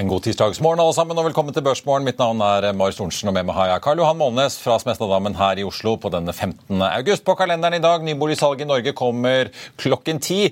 En god tirsdagsmorgen alle sammen, og velkommen til Børsmorgen. Mitt navn er Marius Thorensen, og med meg har jeg Karl Johan Målnes fra Smestadammen her i Oslo på denne 15. august. På kalenderen i dag, nyboligsalget i Norge kommer klokken ti.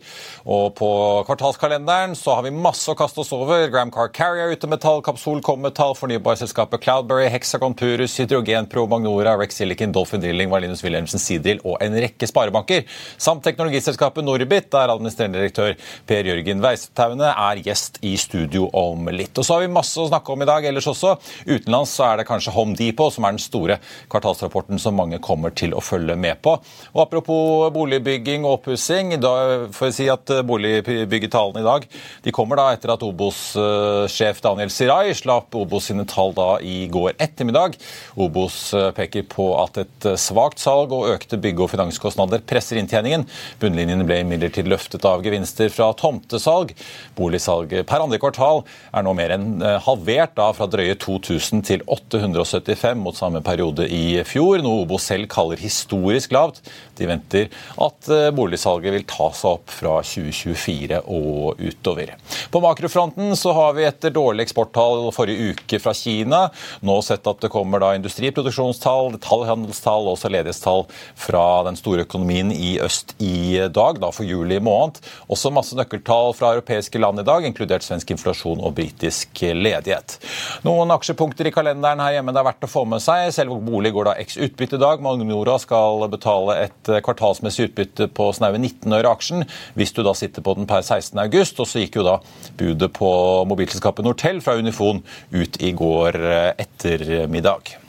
Og på kvartalskalenderen så har vi masse å kaste oss over. Gram Car Carrier ute med tall, Kapsol kom med tall, fornybarselskapet Cloudberry, Hexagon Purus, Hydrogenpro, Magnora, Rex Silicon, Dolphin Drilling, Valinus Wilhelmsen Sidril og en rekke sparebanker. Samt teknologiselskapet Norbit, der administrerende direktør Per Jørgen Weisetaune er gjest i studio om litt. Og så har vi masse å snakke om i dag ellers også. Utenlands så er det kanskje Home Depot som er den store kvartalsrapporten som mange kommer til å følge med på. Og Apropos boligbygging og oppussing, får jeg si at boligbyggetallene i dag de kommer da etter at Obos-sjef Daniel Sirai slapp Obos sine tall da i går ettermiddag. Obos peker på at et svakt salg og økte bygge- og finanskostnader presser inntjeningen. Bunnlinjen ble imidlertid løftet av gevinster fra tomtesalg. Boligsalget per andre kvartal er nå mer enn eh, halvert da fra drøye 2000 til 875 mot samme periode i fjor, noe Obo selv kaller historisk lavt. De venter at eh, boligsalget vil ta seg opp fra 2024 og utover. På makrofronten så har vi etter dårlige eksporttall forrige uke fra Kina nå sett at det kommer da industriproduksjonstall, detaljhandelstall og også ledighetstall fra den store økonomien i øst i dag, da for juli måned. Også masse nøkkeltall fra europeiske land i dag, inkludert svensk inflasjon og britisk ledighet. Noen aksjepunkter i kalenderen her hjemme det er verdt å få med seg. Selve bolig går da eks utbytte i dag. Magnora skal betale et kvartalsmessig utbytte på snaue 19 øre aksjen hvis du da sitter på den per 16. august. Og så gikk jo da budet på mobilselskapet Nortel fra Unifon ut i går ettermiddag.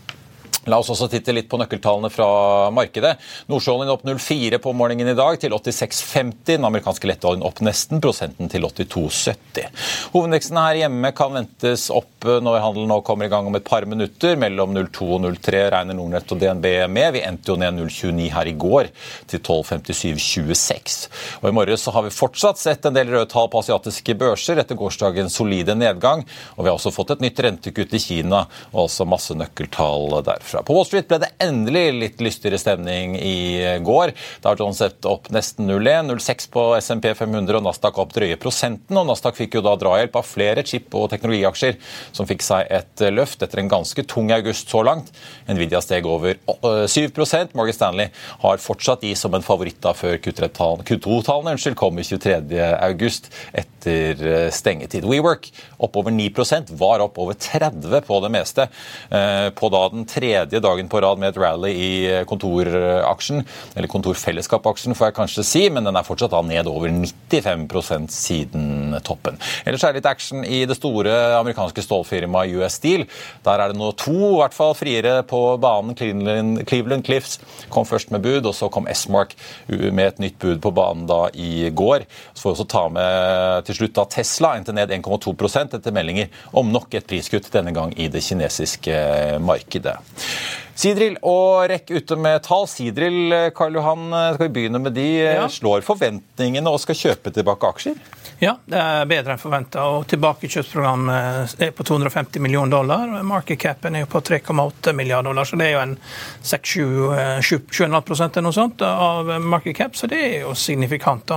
La oss også titte litt på nøkkeltallene fra markedet. Nordsjøoljen opp 0,4 på morgenen i dag til 86,50. Den amerikanske lettoljen opp nesten prosenten til 82,70. Hovedveksten her hjemme kan ventes opp når handelen nå kommer i gang om et par minutter. Mellom 02 og 03 regner Nordnett og DNB med. Vi endte jo ned 0,29 her i går til 12,57,26. Og I morges har vi fortsatt sett en del røde tall på asiatiske børser etter gårsdagens solide nedgang. Og vi har også fått et nytt rentekutt i Kina og også masse nøkkeltall derfra derfra. På Wall Street ble det endelig litt lystigere stemning i går. Da har John sett opp nesten 0,1, 0,6 på SMP 500 og Nasdaq opp drøye prosenten. og Nasdaq fikk jo da drahjelp av flere chip- og teknologiaksjer som fikk seg et løft etter en ganske tung august så langt. Nvidia steg over 7 Morgan Stanley har fortsatt de som en favoritt da før Q2-tallene unnskyld, kom i 23. august etter eh, stengetid. WeWork opp over 9% var opp over 30 på det meste. Eh, på da den tredje tredje dagen på rad med et rally i kontoraksjen, eller kontorfellesskapaksjen får jeg kanskje si, men den er fortsatt da ned over 95% siden toppen. Ellers er det litt action i det store amerikanske stålfirmaet US Steel. Der er det nå to i hvert fall friere på banen. Cleveland, Cliffs kom først med bud, og så kom S-Mark med et nytt bud på banen da i går. Så får vi også ta med til slutt da Tesla endte ned 1,2% etter meldinger om nok et priskutt, denne gang i det kinesiske markedet. Sidril og Rekk ute med tall. Sidril, Karl Johan, skal vi begynne med de? Ja. Slår forventningene og skal kjøpe tilbake aksjer? Ja, det er bedre enn forventa. Tilbakekjøpsprogrammet er på 250 millioner dollar. Market capen er på 3,8 milliarder dollar, så det er jo en 6-7,5 eller noe sånt av market cap, så det er jo signifikant.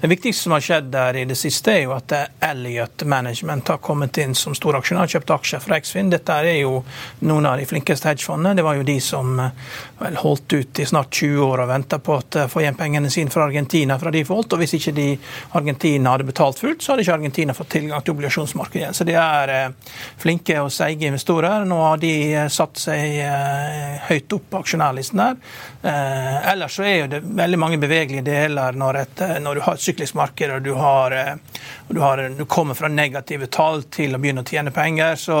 Det viktigste som har skjedd der i det siste, er jo at Elliot Management har kommet inn som storaksjonær, kjøpt aksjer fra Eksfin. Dette er jo noen av de flinkeste hedgefondene. Det var jo de som vel, holdt ut i snart 20 år og venta på å få igjen pengene sine fra Argentina fra default. Og hvis ikke de Argentina hadde betalt fullt, så hadde ikke Argentina fått tilgang til obligasjonsmarkedet igjen. Så de er flinke og seige investorer. Nå har de satt seg høyt opp på aksjonærlisten der. Ellers så er jo det veldig mange bevegelige deler når, et, når du har et syklisk marked og du, har, du, har, du kommer fra negative tall til å begynne å tjene penger, så,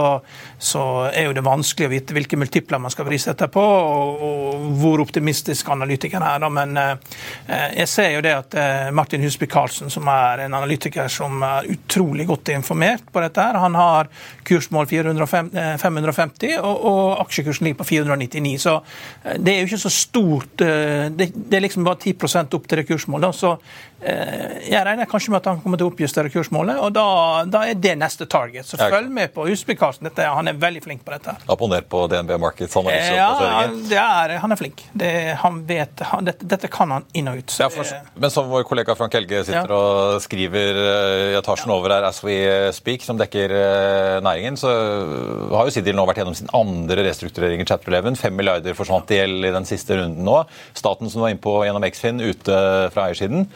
så, er jo det vanskelig å vite hvilke multipler man skal prisette på, og, og hvor optimistisk analytikeren er. Da. Men eh, jeg ser jo det at eh, Martin Husby Karlsen, som er en analytiker som er utrolig godt informert på dette, her, han har kursmål 450, 550, eh, og, og, aksjekursen ligger på 499. Så eh, det er jo ikke så stort. Eh, det, det er liksom bare 10 opp til det kursmålet. Så jeg regner kanskje med at han kommer til å oppjustere kursmålet, og da, da er det neste target. Så følg med på Husby Karlsen. Han er veldig flink på dette. Abonner på DNB Markets analyse? Ja, det er, han er flink. Det, han vet, han, dette, dette, kan han inn og ut. Ja, for, men som vår kollega Frank Helge sitter ja. og skriver eh, i etasjen ja. over her, As We Speak, som dekker eh, næringen, så har jo Sidil nå vært gjennom sin andre restrukturering i Chapter 11. Fem milliarder forsvant i gjeld i den siste runden nå. Staten som var innpå gjennom Eksfin, ute fra eiersiden.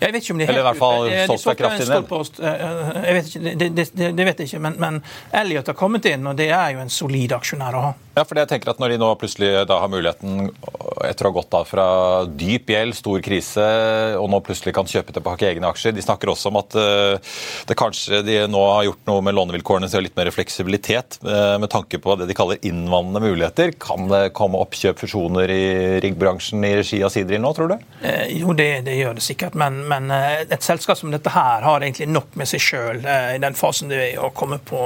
Jeg vet ikke om de er helt Eller i hvert fall solgt seg kraftig ned. Jeg vet ikke, det, det, det, vet jeg ikke, men, men Elliot har kommet inn, og det er jo en solid aksjonær å ha. Ja, for jeg tenker at Når de nå plutselig har muligheten, etter å ha gått fra dyp gjeld, stor krise, og nå plutselig kan kjøpe tilbake egne aksjer De snakker også om at uh, det kanskje de nå har gjort noe med lånevilkårene, så litt mer fleksibilitet uh, med tanke på det de kaller innvandrende muligheter. Kan det komme oppkjøp, fusjoner i riggbransjen i regi av Sidril nå, tror du? Eh, jo, det, det, gjør det sikkert, men, men, eh, et selskap som dette her har egentlig nok med seg sjøl i den fasen det er å komme på,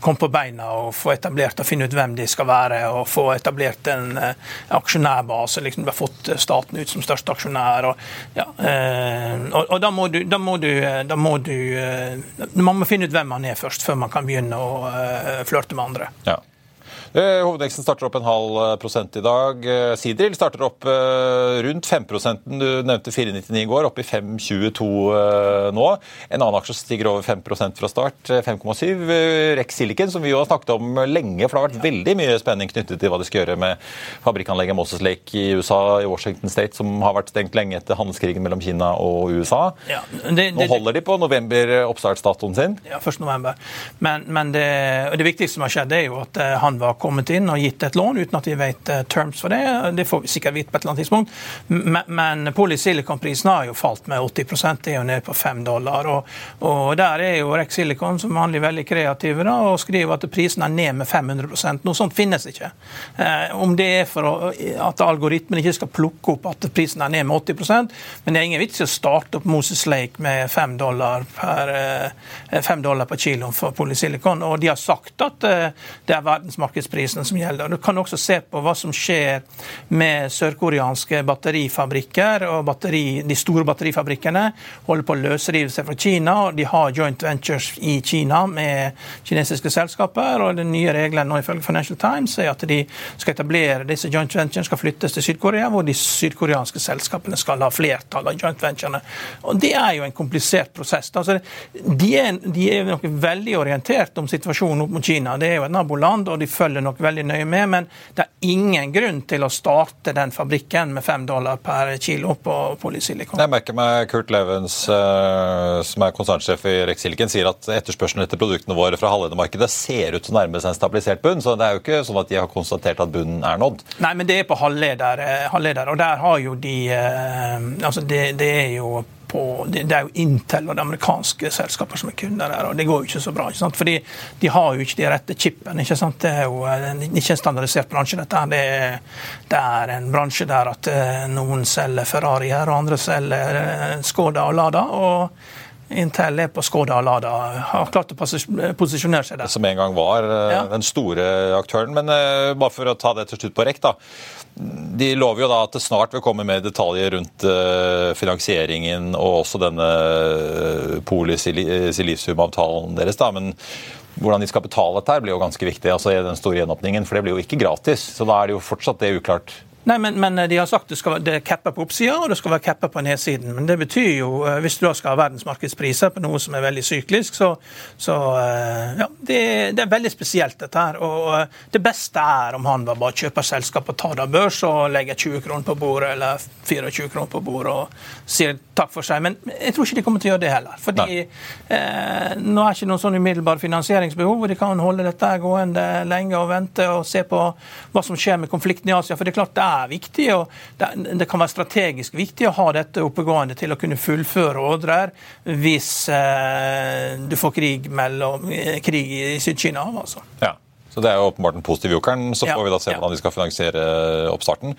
komme på beina og få etablert og finne ut hvem de skal være være å få etablert en uh, aksjonærbase. liksom Du har fått staten ut som største aksjonær. og, ja, uh, og, og da må du, da må du, eh, da må du Man må finne ut hvem man er først, før man kan begynne å flørte med andre. Ja. Eh, hovedveksten starter opp en halv eh, prosent i dag. Eh, Sidril starter opp rundt 5% Du nevnte 4,99 i går, opp i 5,22 nå. En annen aksje stiger over 5% fra start, 5,7. Rex Silicon, som vi jo har snakket om lenge, for det har vært veldig mye spenning knyttet til hva de skal gjøre med fabrikkanlegget Moses Lake i USA, i Washington State, som har vært stengt lenge etter handelskrigen mellom Kina og USA. Ja, det, det, nå holder de på november oppstartsdatoen sin. Ja, 1. november. Men, men det, det viktigste som har skjedd, er jo at han var kommet inn og gitt et lån uten at vi vet eh, terms for det. Det får vi sikkert vite på et eller annet tidspunkt. Men, men polysilicon-prisen har jo falt med 80 det er jo ned på 5 dollar. Og, og der er jo Rex Silicon som vanlig veldig kreative da, og skriver at prisen er ned med 500% Noe sånt finnes ikke. Eh, om det er for at algoritmen ikke skal plukke opp at prisen er ned med 80% men det er ingen vits i å starte opp Moses Lake med 5 dollar per, eh, 5 dollar per kilo for polysilicon. Og de har sagt at eh, det er verdensmarkedsprisen gassprisen som gjelder. Du kan også se på hva som skjer med sørkoreanske batterifabrikker. og batteri, De store batterifabrikkene holder på å løsrive seg fra Kina. og De har joint ventures i Kina med kinesiske selskaper. og Den nye regelen nå ifølge Financial Times er at de skal etablere disse joint ventures skal flyttes til Syd-Korea, hvor de sydkoreanske selskapene skal ha flertall av joint venturene. Og Det er jo en komplisert prosess. Altså, de, er, de er nok veldig orientert om situasjonen opp mot Kina. Det er jo et naboland, og de følger følger nok veldig nøye med, men det er ingen grunn til å starte den fabrikken med fem dollar per kilo på polysilikon. Jeg merker meg Kurt Levens, eh, som er konsernsjef i Rex Silicon, sier at etterspørselen etter produktene våre fra halvledermarkedet ser ut til å nærme seg en stabilisert bunn. Så det er jo ikke sånn at de har konstatert at bunnen er nådd. Nei, men det er på halvleder, eh, halvleder og der har jo de eh, Altså, det, det er jo på det, det, er jo Intel og de amerikanske selskaper som er kunder der, og det går jo ikke så bra. ikke sant? Fordi de har jo ikke de rette chipene. ikke sant? Det er jo eh, ikke en standardisert bransje. dette det er, det er en bransje der at eh, noen selger Ferrari her, og andre selger eh, Skoda og Lada. og Intel er på Skoda og Lada har klart å posisjonere seg der. Som en gang var ja. den store aktøren. Men bare for å ta det til slutt på rekk, da. De lover jo da at det snart vil komme mer detaljer rundt uh, finansieringen og også denne polysilisiumavtalen deres. da, men hvordan de skal betale dette, blir jo ganske viktig altså i den store gjenåpningen. For det blir jo ikke gratis. Så da er det jo fortsatt det uklart Nei, men, men, de har sagt det, skal, det er capper på oppsida og det skal være capper på nedsiden. Men det betyr jo, eh, hvis du da skal ha verdensmarkedspriser på noe som er veldig syklisk, så, så eh, ja, det, det, er veldig spesielt, dette her. Og eh, det beste er om han bare kjøper selskap og tar det av børs og legger 20 kroner på bordet eller 24 kroner på bordet og sier takk for seg. Men jeg tror ikke de kommer til å gjøre det heller. Fordi eh, nå er ikke noen sånn umiddelbar finansieringsbehov, og de kan holde dette gående lenge og vente og se på hva som skjer med konflikten i Asia. for det er klart det er viktig, og det, det, kan være strategisk viktig å ha dette oppegående til å kunne fullføre ordrer hvis eh, du får krig, mellom, eh, krig i Syd-Kina. Altså. Ja. Så det er jo åpenbart den positive jokeren. Så får vi da se hvordan de skal finansiere oppstarten.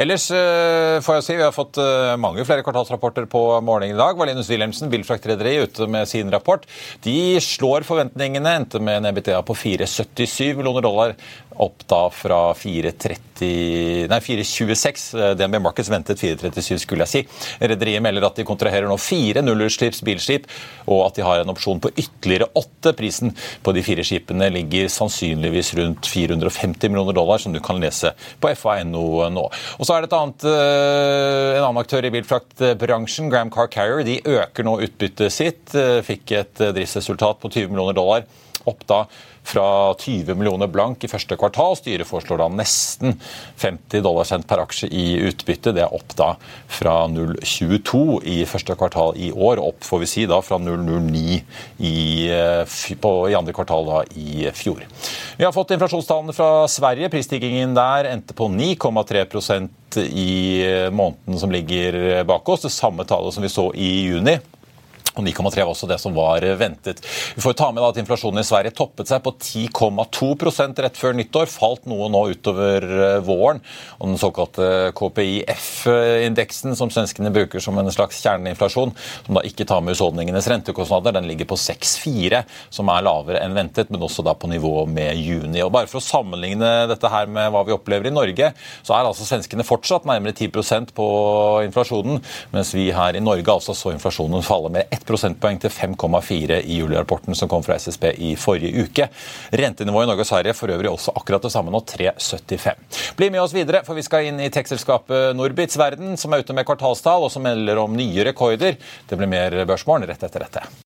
Ellers eh, får jeg si, vi har fått eh, mange flere kvartalsrapporter på morgenen i dag. Valinus Wilhelmsen, Bilfraktrederi, ute med sin rapport. De slår forventningene, endte med en EBTA på 4,77 millioner dollar opp da fra 4,30 Nei, 4,26. Eh, DNB Markets ventet 4,37, skulle jeg si. Rederiet melder at de kontraherer nå fire nullutslippsbilskip, bilskip, og at de har en opsjon på ytterligere åtte. Prisen på de fire skipene ligger sannsynligvis rundt 450 millioner dollar, som du kan lese på FA.no nå. Og så er det et annet, eh, en annen aktør i bilfraktbransjen, Gram Car Carrier. De øker nå utbyttet sitt. Eh, fikk et driftsresultat på 20 millioner dollar. Opp da fra 20 millioner blank i første kvartal. Styret foreslår da nesten 50 dollar dollarcent per aksje i utbytte. Det er opp da fra 0,22 i første kvartal i år, opp får vi si da fra 0,09 i, eh, i andre kvartal da i fjor. Vi har fått inflasjonstallene fra Sverige. Prisstigningen der endte på 9,3% i eh, måneden som ligger bak oss. Det samme tallet som vi så i juni. Og 9,3 var også det som var ventet. Vi får ta med at Inflasjonen i Sverige toppet seg på 10,2% rett før nyttår. Falt noe nå utover eh, våren. Og Den såkalte KPIF-indeksen, som svenskene bruker som en slags kjerneinflasjon, som da ikke tar med husholdningenes rentekostnader, den ligger på 6,4, som er lavere enn ventet, men også da på nivå med juni. Og Bare for å sammenligne dette her med hva vi opplever i Norge, så er altså svenskene fortsatt nærmere 10% på inflasjonen, mens vi her i Norge altså så inflasjonen falle med 1 prosentpoeng til 5,4 i julirapporten som kom fra SSB i forrige uke. Rentenivået i Norge og Sverige for øvrig også akkurat det samme nå, 3,75. Bli med oss videre, for vi skal inn i tekstselskapet Norbits verden, som er ute med kvartalstall og som melder om nye rekorder. Det blir mer Børsmorgen rett etter dette.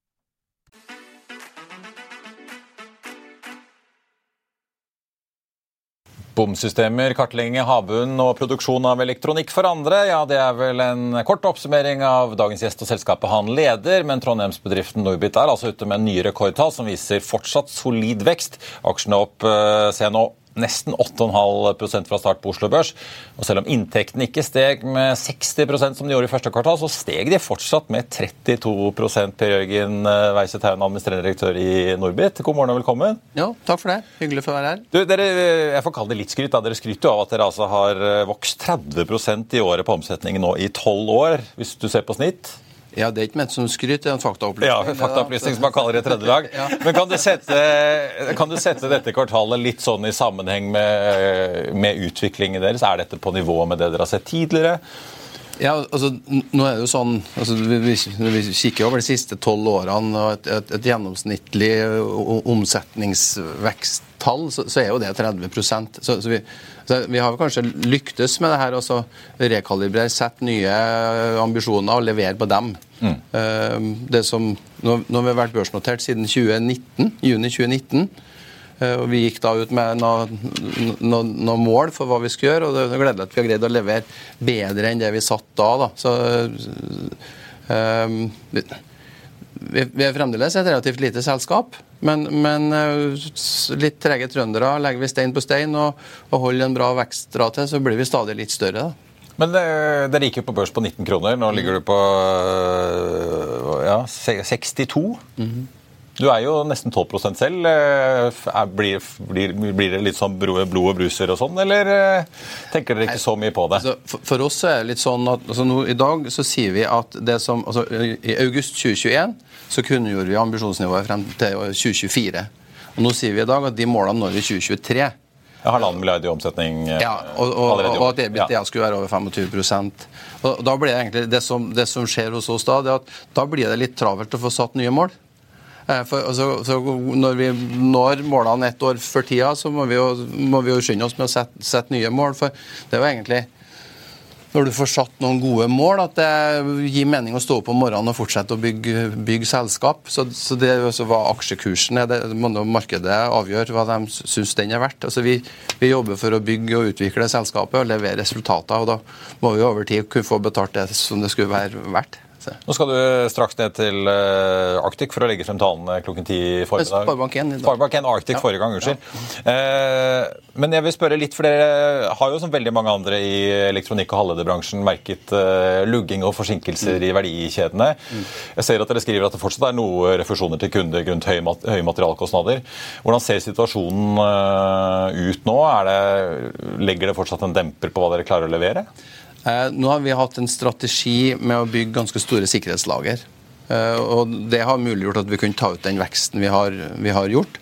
bomsystemer, kartlegging av havbunnen og produksjon av elektronikk for andre. Ja, det er vel en kort oppsummering av dagens gjest og selskapet han leder. Men Trondheimsbedriften Norbit er altså ute med nye rekordtall som viser fortsatt solid vekst. Aksjene opp, eh, se nå, nesten 8,5% fra start på Oslo Børs. Og selv om inntektene ikke steg med 60% som de gjorde i første kvartal, så steg de fortsatt med 32 Per Jørgen Weise Taun, administrerende direktør i Norbit. God morgen og velkommen. Jo, takk for det. Hyggelig for å være her. Du, dere, jeg får kalle det litt skryt. Da. Dere skryter jo av at dere altså har eh, vokst 30 i året på omsetningen nå i tolv år, hvis du ser på snitt. Ja, Det er ikke ment som skryt, det er en faktaopplysning. Ja, faktaopplysning som man kaller det i tredje dag. ja. Men kan du, sette, kan du, sette, dette kvartalet litt sånn i sammenheng med, med utviklingen deres? Er dette på nivå med det dere har sett tidligere? Ja, altså, nå er det jo sånn, altså, vi, vi kikker over de siste tolv årene, og et, et, et gjennomsnittlig omsetningsveksttall, så, så, er jo det 30 Så, så, vi, så vi har kanskje lyktes med det her, å rekalibrere, sette nye ambisjoner og levere på dem. Mm. Uh, det som, nå, nå har vi vært børsnotert siden 2019, juni 2019. Eh, og Vi gikk da ut med noen noe, noe mål for hva vi skulle gjøre, og det er gledelig at vi har greid å levere bedre enn det vi satt da. da. Så, um, vi, vi er fremdeles et relativt lite selskap, men, men litt trege trøndere. Legger vi stein på stein og, og holder en bra vekstrate, så blir vi stadig litt større. da. Men dere gikk jo på børs på 19 kroner. Nå ligger du på ja, 62. Mm -hmm. Du er jo nesten 12 selv. Eh, blir, blir, blir, det litt sånn blod og bruser og sånn, eller eh, tenker dere ikke så mye på det? Altså, for, for, oss er det litt sånn at altså, nå, I dag så sier vi at det som altså, I august 2021 så kunngjorde vi ambisjonsnivået frem til 2024. Og Nå sier vi i dag at de målene når vi i 2023. Halvannen milliard i omsetning eh, ja, og, og, og at EBITDA ja. skulle være over 25% og da blir det egentlig det som, det som skjer hos oss da, det at da blir det litt travelt å få satt nye mål. Eh, for, altså, så når vi når målene ett år før tida, så må vi jo, må vi jo skynde oss med å sette, sette, nye mål. For det er jo egentlig når du får satt noen gode mål, at det gir mening å stå opp om morgenen og fortsette å bygge, bygge selskap. Så, så det er også hva aksjekursen er, det må markedet avgjøre hva de syns den er verdt. Altså vi, vi, jobber for å bygge og utvikle selskapet og levere resultater. og Da må vi over tid kunne få betalt det som det skulle være verdt. Nå skal du straks ned til eh, Arctic for å legge frem tallene klokken ti i formiddag. Sparebank 1 Arctic ja. forrige gang, unnskyld. Ja. Eh, men jeg vil spørre litt, for dere har jo som veldig mange andre i elektronikk- og halvlederbransjen merket eh, lugging og forsinkelser mm. i verdikjedene. Mm. Jeg ser at dere skriver at det fortsatt er noe refusjoner til kunder grunnet høye, høye materialkostnader. Hvordan ser situasjonen ut nå? Det, legger det fortsatt en demper på hva dere klarer å levere? Eh, nå har vi hatt en strategi med å bygge ganske store sikkerhetslager. Eh, og Det har muliggjort at vi kunne ta ut den veksten vi har, vi har gjort.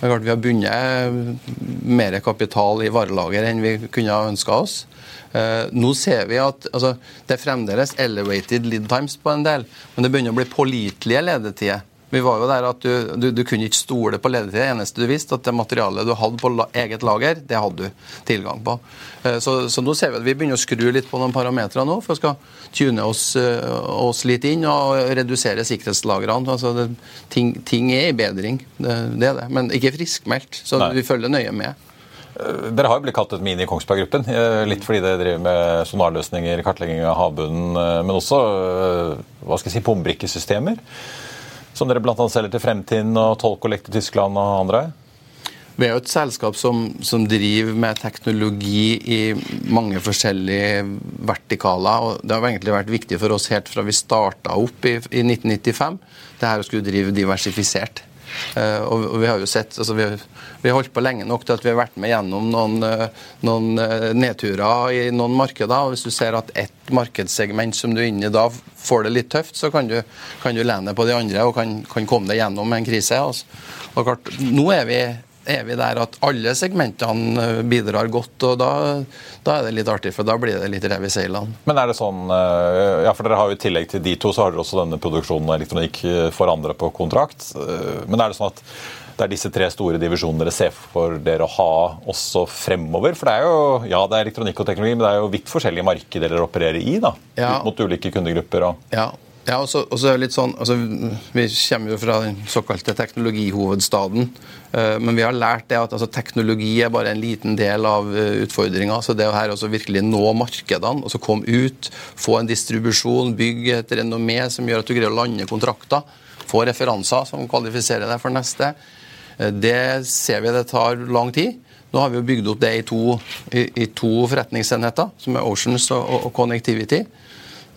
Vi har bundet mer kapital i varelager enn vi kunne ha ønska oss. Eh, nå ser vi at altså, Det er fremdeles elevated lead times på en del, men det begynner å bli pålitelige ledetider. Vi var jo der at du, du, du kunne ikke stole på ledetid. Det eneste du visste, at det materialet du hadde på eget lager, det hadde du tilgang på. Eh, så, så nå ser vi at vi begynner å skru litt på noen parametere nå, for å skal tune oss, eh, oss, litt inn og redusere sikkerhetslagrene. Altså det, ting, ting, er i bedring, det, det, er det. Men ikke friskmeldt. Så Nei. vi følger nøye med. Eh, dere har jo blitt kalt et mini Kongsberg Gruppen, litt fordi dere driver med sonarløsninger, kartlegging av havbunnen, men også hva skal jeg si, bombrikkesystemer som dere bl.a. selger til Fremtiden og Tolk og Lekt i Tyskland og andre? Vi er jo et selskap som, som, driver med teknologi i mange forskjellige vertikaler. og Det har egentlig vært viktig for oss helt fra vi starta opp i, i 1995, det her å skulle drive diversifisert. Uh, og vi har jo sett, altså vi, vi, har holdt på lenge nok til at vi har vært med gjennom noen, uh, noen uh, nedturer i noen markeder. og Hvis du ser at ett markedssegment som du er inne i da får det litt tøft, så kan du, kan du lene på de andre og kan, kan komme deg gjennom en krise. Altså. Og klart, nå er vi er vi der at alle segmentene eh, bidrar godt. og da, da, er det litt artig, for da blir det litt rev i seilene. Men er det sånn, eh, ja for dere har jo I tillegg til de to, så har dere også denne produksjonen av elektronikk eh, for andre på kontrakt. Men er det sånn at det er disse tre store divisjonene dere ser for dere å ha også fremover? For det er jo ja, det er elektronikk og teknologi, men det er jo vidt forskjellige markeder dere opererer i, da, ja. mot ulike kundegrupper. Og... Ja, Ja, og så er det litt sånn, altså, Vi kommer jo fra den såkalte teknologihovedstaden. Uh, men vi har lært det at altså, teknologi er bare en liten del av uh, utfordringa. Så det å her også virkelig nå markedene, altså komme ut, få en distribusjon, bygge et renommé som gjør at du greier å lande kontrakter, få referanser som kvalifiserer deg for neste, uh, det ser vi det tar lang tid. Nå har vi jo bygd opp det i to, i, i to forretningsenheter, som er Oceans og, og, og Connectivity.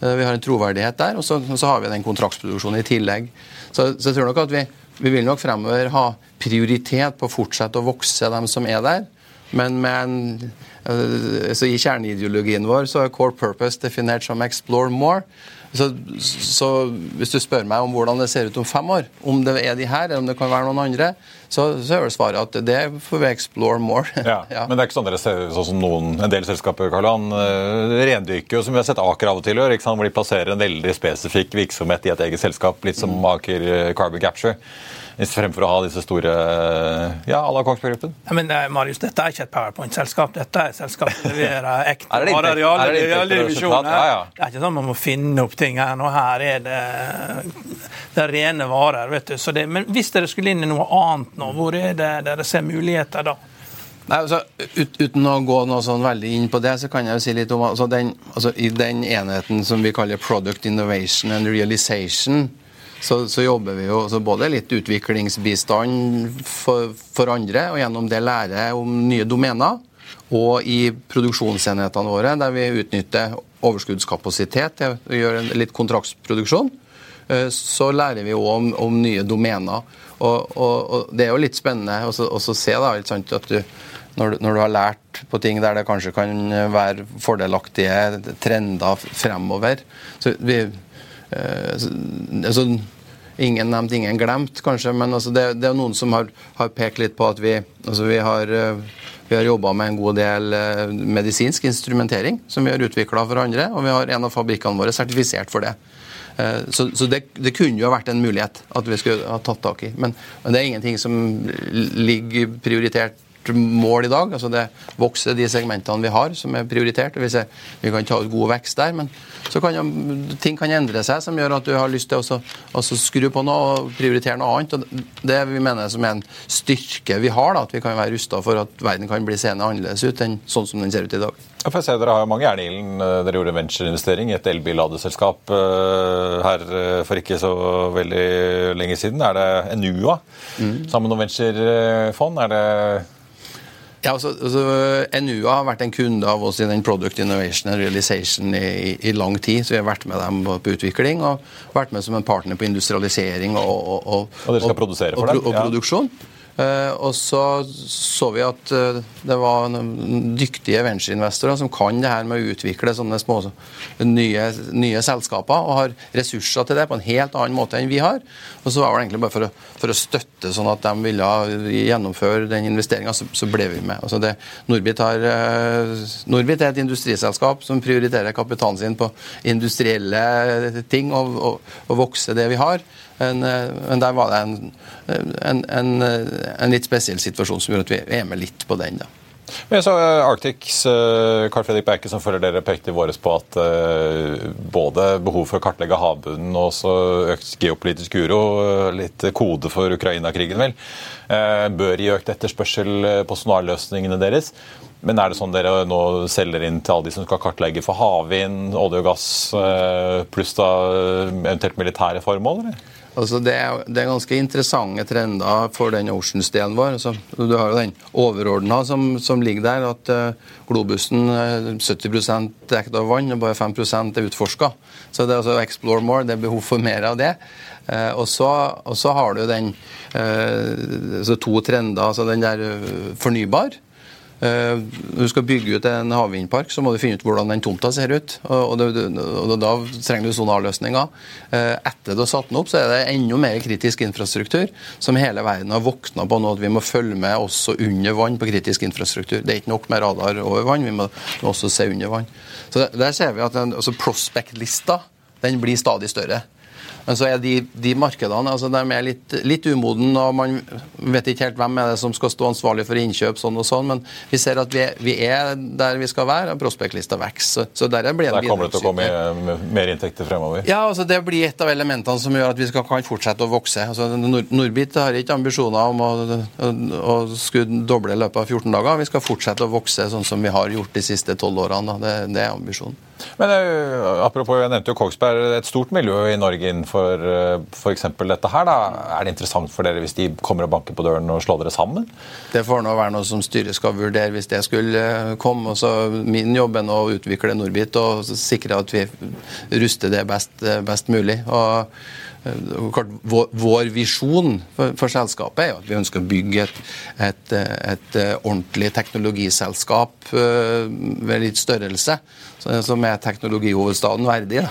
Eh, vi har en troverdighet der, og så, så har vi den kontraktsproduksjonen i tillegg. Så, så, jeg tror nok at vi, vi vil nok fremover ha prioritet på å fortsette å vokse dem som er der. Men en, eh, i kjerneideologien vår så er core purpose definert som 'explore more'. Så, så, hvis du spør meg om hvordan det ser ut om fem år, om det er de her, eller om det kan være noen andre, så, så er det svaret at det får vi explore more. ja, ja. Men det er ikke sånn dere ser sånn som noen, en del selskaper Karl-Han, uh, rendyrker jo, som vi har sett Aker av og til gjøre, hvor de plasserer en veldig spesifikk virksomhet i et eget selskap, litt som. Aker uh, Carbon Capture fremfor å ha disse store ja, à la Kongsberg Gruppen? Ja, men eh, Marius, dette er ikke et PowerPoint-selskap. Dette er et selskap som leverer ekte varer i alle divisjoner. Ja, ja. Det er ikke sånn man må finne opp ting her. Nå her er det, det er rene varer. vet du. Det, men hvis dere skulle inn i noe annet nå, hvor er det dere ser muligheter da? Nei, altså, ut, Uten å gå noe sånn veldig inn på det, så kan jeg jo si litt om altså, den, altså, I den enheten som vi kaller Product Innovation and Realization, så, så, jobber vi jo både litt utviklingsbistand for, for, andre, og gjennom det lære om nye domener. Og i produksjonsenhetene våre, der vi utnytter overskuddskapasitet til å gjøre litt kontraktsproduksjon, eh, så lærer vi òg om, om, nye domener. Og, og, og, Det er jo litt spennende å se da, sant, at du, når, når, du har lært på ting der det kanskje kan være fordelaktige trender fremover så vi, eh, altså, Ingen nevnt, ingen glemt, kanskje, men altså det, det, er noen som har, har, pekt litt på at vi, altså vi har, eh, vi har jobba med en god del eh, medisinsk instrumentering som vi har utvikla for andre, og vi har en av fabrikkene våre sertifisert for det. Eh, så, så det, det, kunne jo ha vært en mulighet at vi skulle ha tatt tak i. Men, men det er ingenting som ligger prioritert mål i dag. altså Det vokser de segmentene vi har som er prioritert. Vi, ser, vi kan ta ut god vekst der, men så kan jo, ting kan endre seg som gjør at du har lyst til å også skru på noe og prioritere noe annet. og Det vi mener som er en styrke vi har, da, at vi kan være rusta for at verden kan bli seende annerledes ut enn sånn som den ser ut i dag. Ja, for jeg ser Dere har jo mange jern i ilden. Dere gjorde ventureinvestering i et elbilladeselskap uh, her uh, for ikke så veldig lenge siden. Er det Enua mm. sammen med noen venturefond? Er det ja, altså, altså, NUA har vært en kunde av oss i den Product Innovation and Realization i, i, lang tid. så Vi har vært med dem på utvikling og vært med som en partner på industrialisering og, og, og, og dere skal produsere for dem? og, produksjon. Ja. Uh, og så så vi at uh, det var dyktige ventureinvestorer som kan det her med å utvikle sånne små nye, nye, selskaper og har ressurser til det på en helt annen måte enn vi har. Og så var det egentlig bare for å, for å støtte sånn at de ville gjennomføre den investeringa, så, så, ble vi med. Altså det, Norbit, har, uh, Norbit, er et industriselskap som prioriterer kapitalen sin på industrielle ting og, og, og vokse det vi har. Eh, men der var det en, en, en, en, litt spesiell situasjon som gjør at vi er med litt på den. da. Men så eh, Arctics, eh, Carl Fredrik Berke, som følger dere pekte i våres på at både behov for å kartlegge havbunnen og også økt geopolitisk uro, litt kode for Ukraina-krigen, vel, bør gi økt etterspørsel på sonarløsningene deres. Men er det sånn dere nå selger inn til alle de som skal kartlegge for havvind, olje og gass, pluss da eventuelt militære formål? eller? Altså det, er, det, er, ganske interessante trender for den Oceans-delen vår. Altså, du har jo den overordna som, som, ligger der, at uh, globusen er 70 dekket av vann og bare 5% er utforska. Så det er altså explore more, det er behov for mer av det. Uh, og, så, og, så, har du den uh, to trender. altså Den der fornybar Eh, når du skal bygge ut en havvindpark, så må du finne ut hvordan den tomta ser ut. og, det, og Da trenger du sonarløsninger. Eh, etter du har satt den opp, så er det enda mer kritisk infrastruktur som hele verden har våkna på nå, at vi må følge med også under vann på kritisk infrastruktur. Det er ikke nok med radar over vann, vi må også se under vann. Så Der ser vi at altså Prospect-lista den blir stadig større. Men så er de, de markedene altså de er litt, litt umoden, og man vet ikke helt hvem er det som skal stå ansvarlig for innkjøp. sånn og sånn, Men vi ser at vi vi er der vi skal være, og prospektlista vokser. Så der blir Der kommer det til å komme mer inntekter fremover? Ja, altså det blir et av elementene som gjør at vi skal, kan fortsette å vokse. Altså, Norbit har ikke ambisjoner om å, å, å skulle doble i løpet av 14 dager. Vi skal fortsette å vokse sånn som vi har gjort de siste tolv årene. Det, det er ambisjonen. Men uh, apropos, jeg nevnte jo Kongsberg, et stort miljø i Norge innenfor uh, f.eks. dette her. da. Er det interessant for dere hvis de kommer og banker på døren og slår dere sammen? Det får nå være noe som styret skal vurdere hvis det skulle uh, komme. Så min jobb er å utvikle Norbit og sikre at vi ruster det best, best mulig. Og vår, vår visjon for, for, selskapet er jo at vi ønsker å bygge et, et, et ordentlig teknologiselskap ved litt størrelse som er teknologihovedstaden verdig.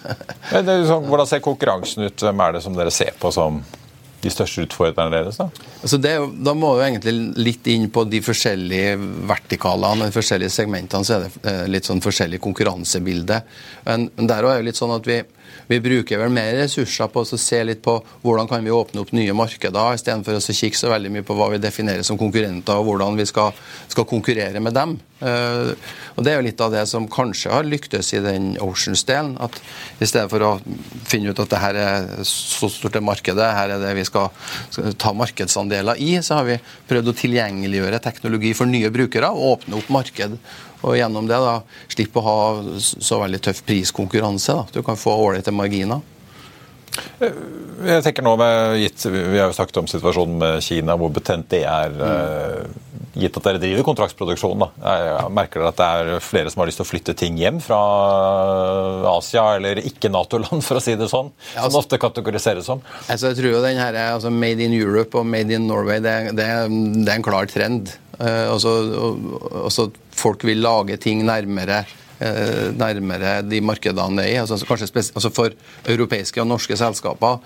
sånn, hvordan ser konkurransen ut? Hvem er det som dere ser på som de største utfordrerne deres? Da altså det, da må vi egentlig litt inn på de forskjellige vertikalene, de forskjellige segmentene. Så er det eh, litt sånn forskjellig konkurransebilde. Men, men der er det litt sånn at vi vi bruker vel mer ressurser på å se litt på hvordan kan vi åpne opp nye markeder, istedenfor å kikke så veldig mye på hva vi definerer som konkurrenter, og hvordan vi skal, skal konkurrere med dem. Uh, og Det er jo litt av det som kanskje har lyktes i den Oceans-delen. at I stedet for å finne ut at det her er så stort det markedet, her er det vi skal, skal ta markedsandeler i, så har vi prøvd å tilgjengeliggjøre teknologi for nye brukere og åpne opp marked og gjennom det da, slippe å ha så veldig tøff priskonkurranse. Da. Du kan få ålreite marginer. Eh, jeg tenker nå med, gitt, Vi har jo snakket om situasjonen med Kina, hvor betent det er. Mm. Gitt at dere driver kontraktsproduksjon, da. Jeg merker dere at det er flere som har lyst til å flytte ting hjem fra Asia eller ikke-Nato-land, for å si det sånn? Ja, altså, som ofte kategoriseres som. Altså, jeg tror jo den her, altså Made in Europe og Made in Norway det, det, det er en klar trend. Altså, altså, folk vil lage ting nærmere Eh, nærmere de markedene det er i. Altså, kanskje altså For europeiske og norske selskaper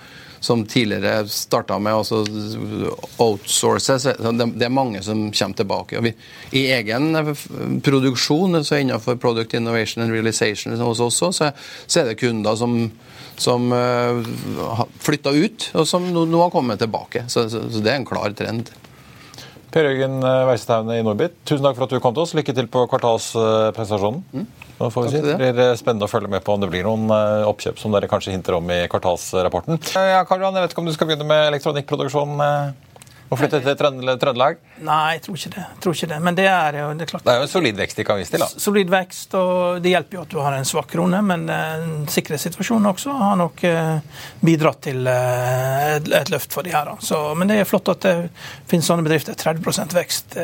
som tidligere starta med å outsource, det er mange som kommer tilbake. Vi, I egen produksjon, så innenfor Product Innovation and Realization hos oss også, så, er det kunder som som uh, eh, flytta ut, og som nå, nå har kommet tilbake. Så, så, så, det er en klar trend. Per Jørgen Weisetaune i Norbit, tusen takk for at du kom til oss. Lykke til på kvartalspresentasjonen. Mm. Nå får vi si. Det blir eh, spennende å følge med på om det blir noen eh, oppkjøp som dere kanskje hinter om i kvartalsrapporten. Ja, Karl Johan, jeg vet ikke om du skal begynne med elektronikkproduksjon? Og flytte til Trøndelag? Nei, jeg tror ikke det. Tror ikke det. Men det er jo det er klart. Det er jo en solid vekst de kan vise til, da. Solid vekst, og det hjelper jo at du har en svak krone. Men uh, sikkerhetssituasjonen også har nok uh, bidratt til uh, et, et, løft for de her. Så, men det er flott at det finnes sånne bedrifter. 30 vekst.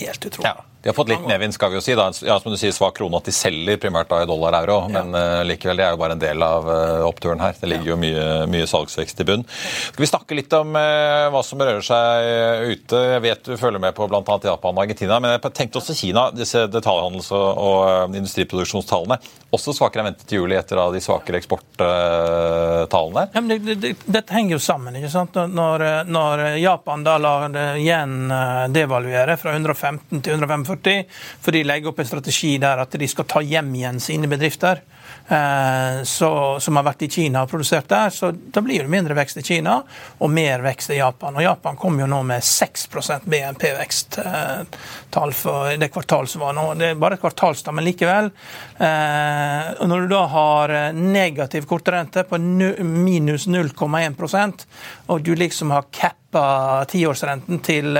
helt utrolig. Ja. De har fått litt medvind, skal vi jo si. da. Ja, som du sier, Svak krone at de selger primært da i dollar-euro. Ja. Men uh, likevel, det er jo bare en del av uh, oppturen her. Det ligger ja. jo mye, mye, salgsvekst i bunn. Skal vi snakke litt om uh, hva som rører seg ute? Jeg vet du følger med på bl.a. Japan og Argentina. Men jeg tenkte også Kina, disse detaljhandels- og, og industriproduksjonstallene. Også svakere enn ventet i juli etter de svakere eksporttallene. Ja, men det, det, dette henger jo sammen. ikke sant? Når, når Japan da lar igjen devaluere fra 115 til 145 40, for de legger opp en strategi der at de skal ta hjem igjen sine bedrifter. Eh, så, som har vært i Kina og produsert der. Så da blir det mindre vekst i Kina og mer vekst i Japan. Og Japan kom jo nå med 6 BNP-vekst. Eh, for det kvartalet som var nå. Det er bare et kvartalstall, men likevel. Eh, og når du da har negativ kortrente på minus 0,1% og du liksom har cappa tiårsrenten til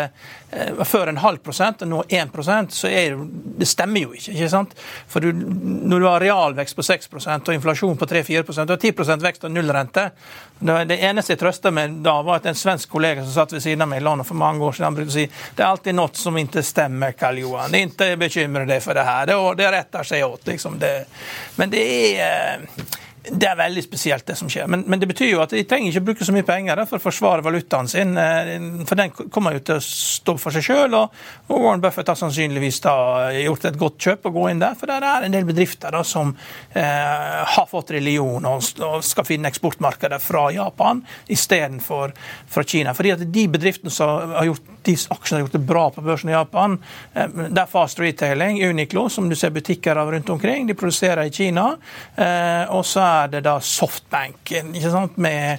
Eh, før en halv prosent, og nå 1% så er det, det stemmer jo ikke. ikke sant? For du, når du har realvekst på 6 og inflasjon på 3-4 og 10% vekst og nullrente Det eneste jeg trøsta med da, var at en svensk kollega som satt ved siden av meg i landet for mange år siden, han brukte å si det er alltid noe som ikke stemmer, Karl Johan. Ikke bekymre deg for det her. Det, det retter seg åt. Liksom. Det, men det er det er veldig spesielt, det som skjer. Men, men, det betyr jo at de trenger ikke bruke så mye penger for å forsvare valutaen sin. Eh, for den kommer jo til å stå for seg sjøl. Og, Warren Buffett har sannsynligvis da gjort et godt kjøp å gå inn der. For det er en del bedrifter da som eh, har fått religion og, skal finne eksportmarkeder fra Japan istedenfor fra Kina. Fordi at de bedriftene som har gjort de aksjene har gjort det bra på børsen i Japan, eh, det er Fast Retailing, Uniqlo, som du ser butikker av rundt omkring. De produserer i Kina. Eh, og så er det da Softbank, ikke sant? Med,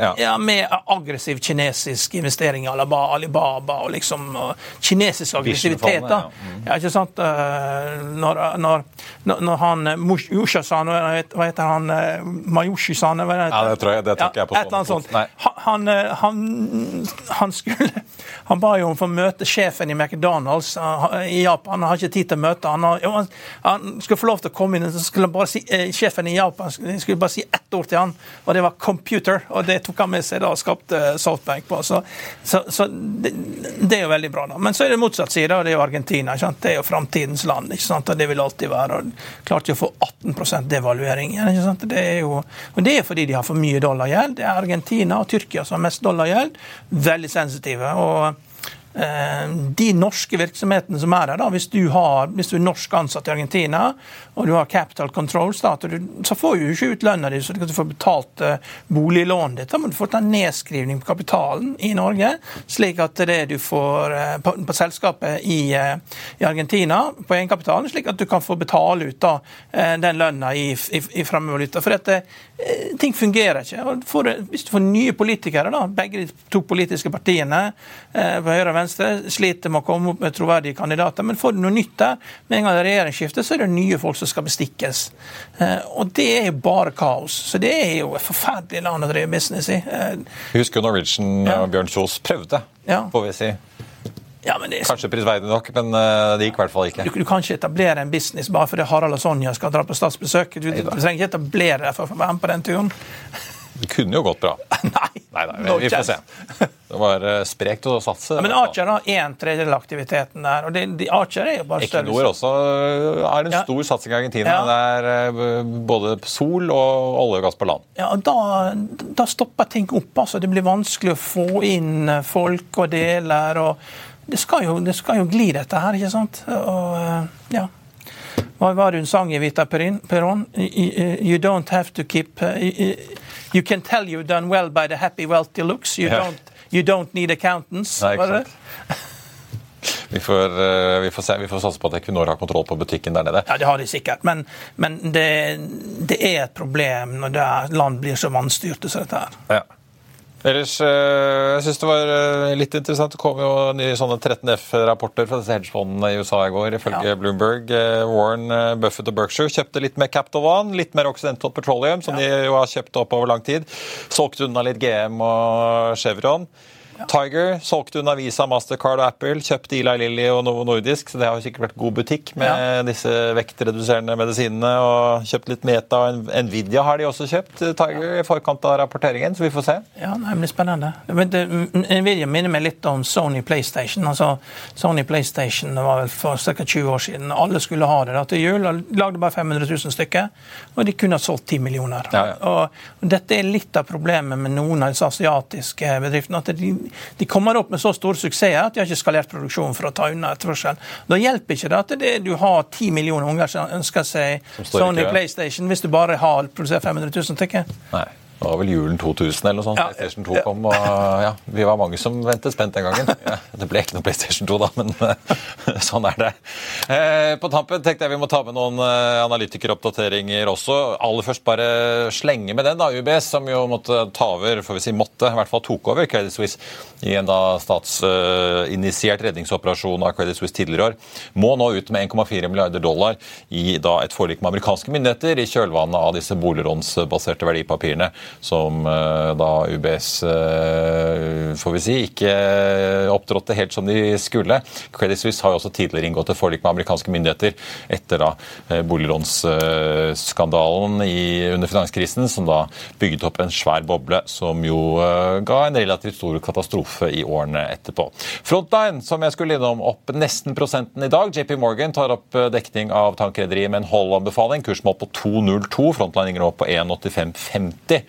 ja. ja, med aggressiv kinesisk investering i Alibaba, Alibaba og liksom kinesisk aggressivitet. da. Ja. Mm. Ikke sant? Eh, Når, når, når, han eh, Yusha-san, hva heter- han? eh, Mayushi-san? Ja, det tror jeg- det tar ikke jeg på stående sånt. Han, han, han, skulle Han ba jo om å møte sjefen i McDonald's i Japan. Han har ikke tid til å møte han, han, han skulle få lov til å komme inn, så skulle han bare si, sjefen i Japan skulle skulle bare si ett ord til han, og det var 'computer'. Og det tok han med seg da og skapte Softbank på. Så, så, så det, det er jo veldig bra. da. Men så er det motsatt side, og det er jo Argentina. Ikke sant? Det er jo framtidens land, ikke sant? og det vil alltid være. og Klarte jo å få 18% devaluering. Ikke sant? Det er jo, og det er fordi de har for mye dollargjeld. Det er Argentina og Tyrkia som har mest dollargjeld. Veldig sensitive. og eh, de norske virksomhetene som er her, da, hvis du, har, hvis du er norsk ansatt i Argentina og du har capital controls, da, så får du ikke ut lønna di så du kan få betalt eh, boliglånet ditt. Da må du få ta nedskrivning på kapitalen i Norge, slik at det du får eh, på, på selskapet i, eh, i Argentina, på egenkapitalen, slik at du kan få betale ut da, eh, den lønna i, i, i fremmedvaluta. For dette, eh, ting fungerer ikke. Får, hvis du får nye politikere, da, begge de to politiske partiene eh, på høyre og venstre sliter med å komme opp med troverdige kandidater, men får du noe nytt der, med en gang det er regjeringsskifte, så er det nye folk som skal bestikkes. Eh, og det er jo bare kaos. Så det er jo et forferdelig land å drive business i. Eh, husker jo Norwegian Ja. Bjørn Kjos prøvde, Ja. får vi si. ja, men det Kanskje prisverdig nok, men eh, det gikk i hvert fall ikke. Du, du kan ikke etablere en business bare fordi Harald og Sonja skal dra på statsbesøk. Du, du, du trenger ikke etablere deg for å være med på den turen. Det kunne jo gått bra. Nei, Nei, nei, vi, vi får se. Det var eh, sprekt å satse. Ja, men Archer har en tredjedel aktiviteten der. og det, de, Archer er jo bare større. Equinor også er har en Ja. stor satsing i Argentina. Ja. Det er eh, både sol og olje og gass på land. Ja, og da, da stopper ting opp. altså. Det blir vanskelig å få inn eh, folk og deler. og Det skal jo, det skal jo gli, dette her, ikke sant? Og, eh, ja. Hva var det hun sang i Vita Perón? Peron? You don't have to keep you- can tell you've done well by the happy wealthy looks. You, Ja. don't, you don't need accountants. Nei, ikke sant. Vi får, eh, vi får se. Vi får satse på at Equinor har kontroll på butikken der nede. Ja, det har de sikkert, men, men det, det er et problem når land blir så vanstyrte som dette her. Ja. Ellers, eh, jeg syns det var eh, litt interessant. Det kom jo nye sånne 13F-rapporter fra disse hedgefondene i USA i går. Ifølge Ja. Bloomberg, eh, Warren Buffett og Berkshire kjøpte litt mer Capital One, litt mer Occidental Petroleum, som de jo har kjøpt opp over lang tid. Solgte unna litt GM og Chevron. Tiger solgte unna Visa, Mastercard og Apple. Kjøpte Eli Lilly og Novo Nordisk, så det har jo sikkert vært god butikk med disse vektreduserende medisinene. Og kjøpt litt Meta og Nvidia har de også kjøpt, Tiger, i forkant av rapporteringen, så vi får se. Ja, nei, det blir spennende. Men det, Nvidia minner meg litt om Sony PlayStation. Altså, Sony PlayStation var vel for ca. 20 år siden. Alle skulle ha det da, til jul. og Lagde bare 500 000 stykker. Og de kunne ha solgt 10 millioner. Ja, ja. Og, og Dette er litt av problemet med noen av disse asiatiske bedriftene. at de, de kommer opp med så store suksesser at de har ikke skalert produksjonen for å ta unna etterførselen. Da hjelper ikke det at det, du har 10 millioner unger som ønsker seg Sony. PlayStation, hvis du bare har produsert 500 000 stykker. Det var vel julen 2000 eller noe sånt. Ja. PlayStation 2 kom, og ja, vi var mange som ventet spent den gangen. Ja, det ble ikke noe PlayStation 2 da, men sånn er det. Eh, på tampen tenkte jeg vi må ta med noen eh, analytikeroppdateringer også. Aller først bare slenge med den, da. UBS, som jo måtte ta over, får vi si måtte, i hvert fall tok over Credit Suisse i en da statsinitiert redningsoperasjon av Credit Suisse tidligere år, må nå ut med 1,4 milliarder dollar i da et forlik med amerikanske myndigheter i kjølvannet av disse boliglånsbaserte verdipapirene som eh, da UBS, eh, får vi si, ikke opptrådte helt som de skulle. Credit Suisse har jo også tidligere inngått et forlik med amerikanske myndigheter etter da eh, boliglånsskandalen under finanskrisen, som da bygget opp en svær boble som jo eh, ga en relativt stor katastrofe i årene etterpå. Frontline, som jeg skulle innom, opp nesten prosenten i dag. JP Morgan tar opp eh, dekning av tankrederiet med en hold-anbefaling. Kursmål på 2,02. Frontline ligger nå på 1,8550.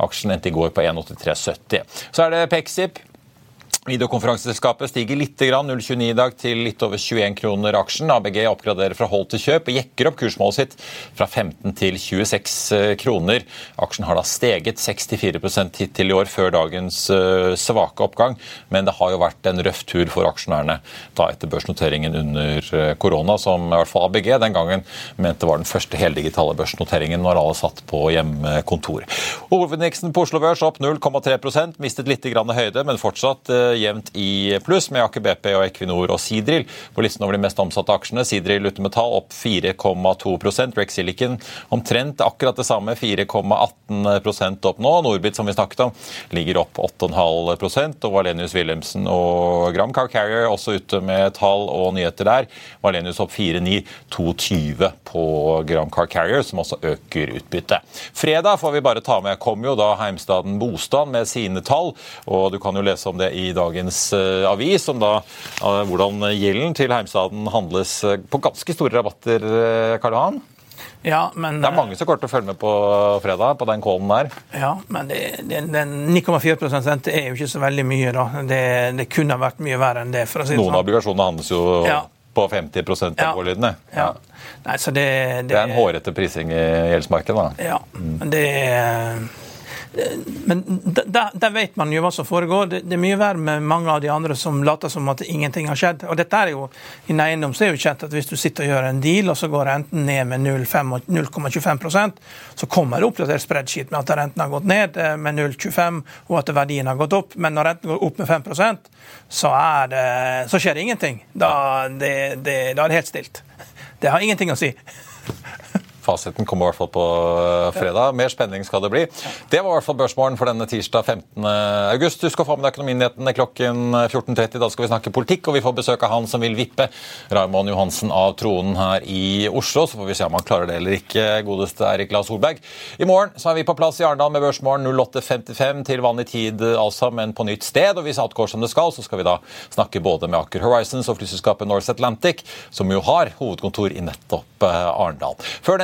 Aksjen endte i går på 1,8370. Så er det Pexip. Videokonferanseselskapet stiger litt, 0,29 i dag til litt over 21 kroner aksjen. ABG oppgraderer fra hold til kjøp og jekker opp kursmålet sitt fra 15 til 26 eh, kroner. Aksjen har da steget 64% hittil i år før dagens eh, svake oppgang, men det har jo vært en røff tur for aksjonærene da etter børsnoteringen under eh, korona, som i hvert fall ABG den gangen mente var den første heldigitale børsnoteringen når alle satt på hjemmekontor. Hovedindeksen på Oslo Børs opp 0,3 mistet litt høyde, men fortsatt jevnt i pluss, med Aker BP og Equinor og Sidril på listen over de mest omsatte aksjene. Sidril uten metall opp 4,2 Rex Silicon omtrent akkurat det samme, 4,18 opp nå. Norbit, som vi snakket om, ligger opp 8,5% og Valenius Wilhelmsen og Gram Car Carrier også ute med tall og nyheter der. Valenius opp 4,9, 2,20 på Gram Car Carrier, som også øker utbyttet. Fredag får vi bare ta med, kom jo da heimstaden Bostad med sine tall, og du kan jo lese om det i dagens uh, avis, om da uh, hvordan gjelden til heimstaden handles uh, på ganske store rabatter, Karl Johan. Ja, men, det er mange som kommer til å følge med på fredag, på den callen der. Ja, men den 9,4 rente er jo ikke så veldig mye, da. Det, det, kunne vært mye verre enn det. for å si det Noen sånn. obligasjoner handles jo ja. på 50 av ja. overlydene. Ja. Nei, det, det, det, er en hårete prising i gjeldsmarkedet, da. Ja, mm. det er men der, vet man jo hva som foregår. Det, det, er mye verre med mange av de andre som later som at ingenting har skjedd. Og dette er jo, I eiendom så er jo kjent at hvis du sitter og gjør en deal, og så går renten ned med 0,25% så kommer det oppdatert spreadsheet med at renten har gått ned eh, med 0,25 og at verdien har gått opp. Men når renten går opp med 5% så, det, så skjer det ingenting. Da, det, det, da er det helt stilt. Det har ingenting å si. Fasiten kommer i hvert fall på eh, fredag. Mer spenning skal det bli. Det var i hvert fall børsmålen for denne tirsdag 15. august. Husk å få med deg Økonominyhetene klokken 14.30. Da skal vi snakke politikk, og vi får besøk av han som vil vippe Raymond Johansen av tronen her i Oslo. Så får vi se om han klarer det eller ikke, godeste Erik La Solberg. I morgen så er vi på plass i Arendal med Børsmorgen 08.55 til vanlig tid, altså, men på nytt sted. Og hvis alt går som det skal, så skal vi da snakke både med Aker Horizons og flyselskapet North Atlantic, som jo har hovedkontor i nettopp eh, Arendal. Før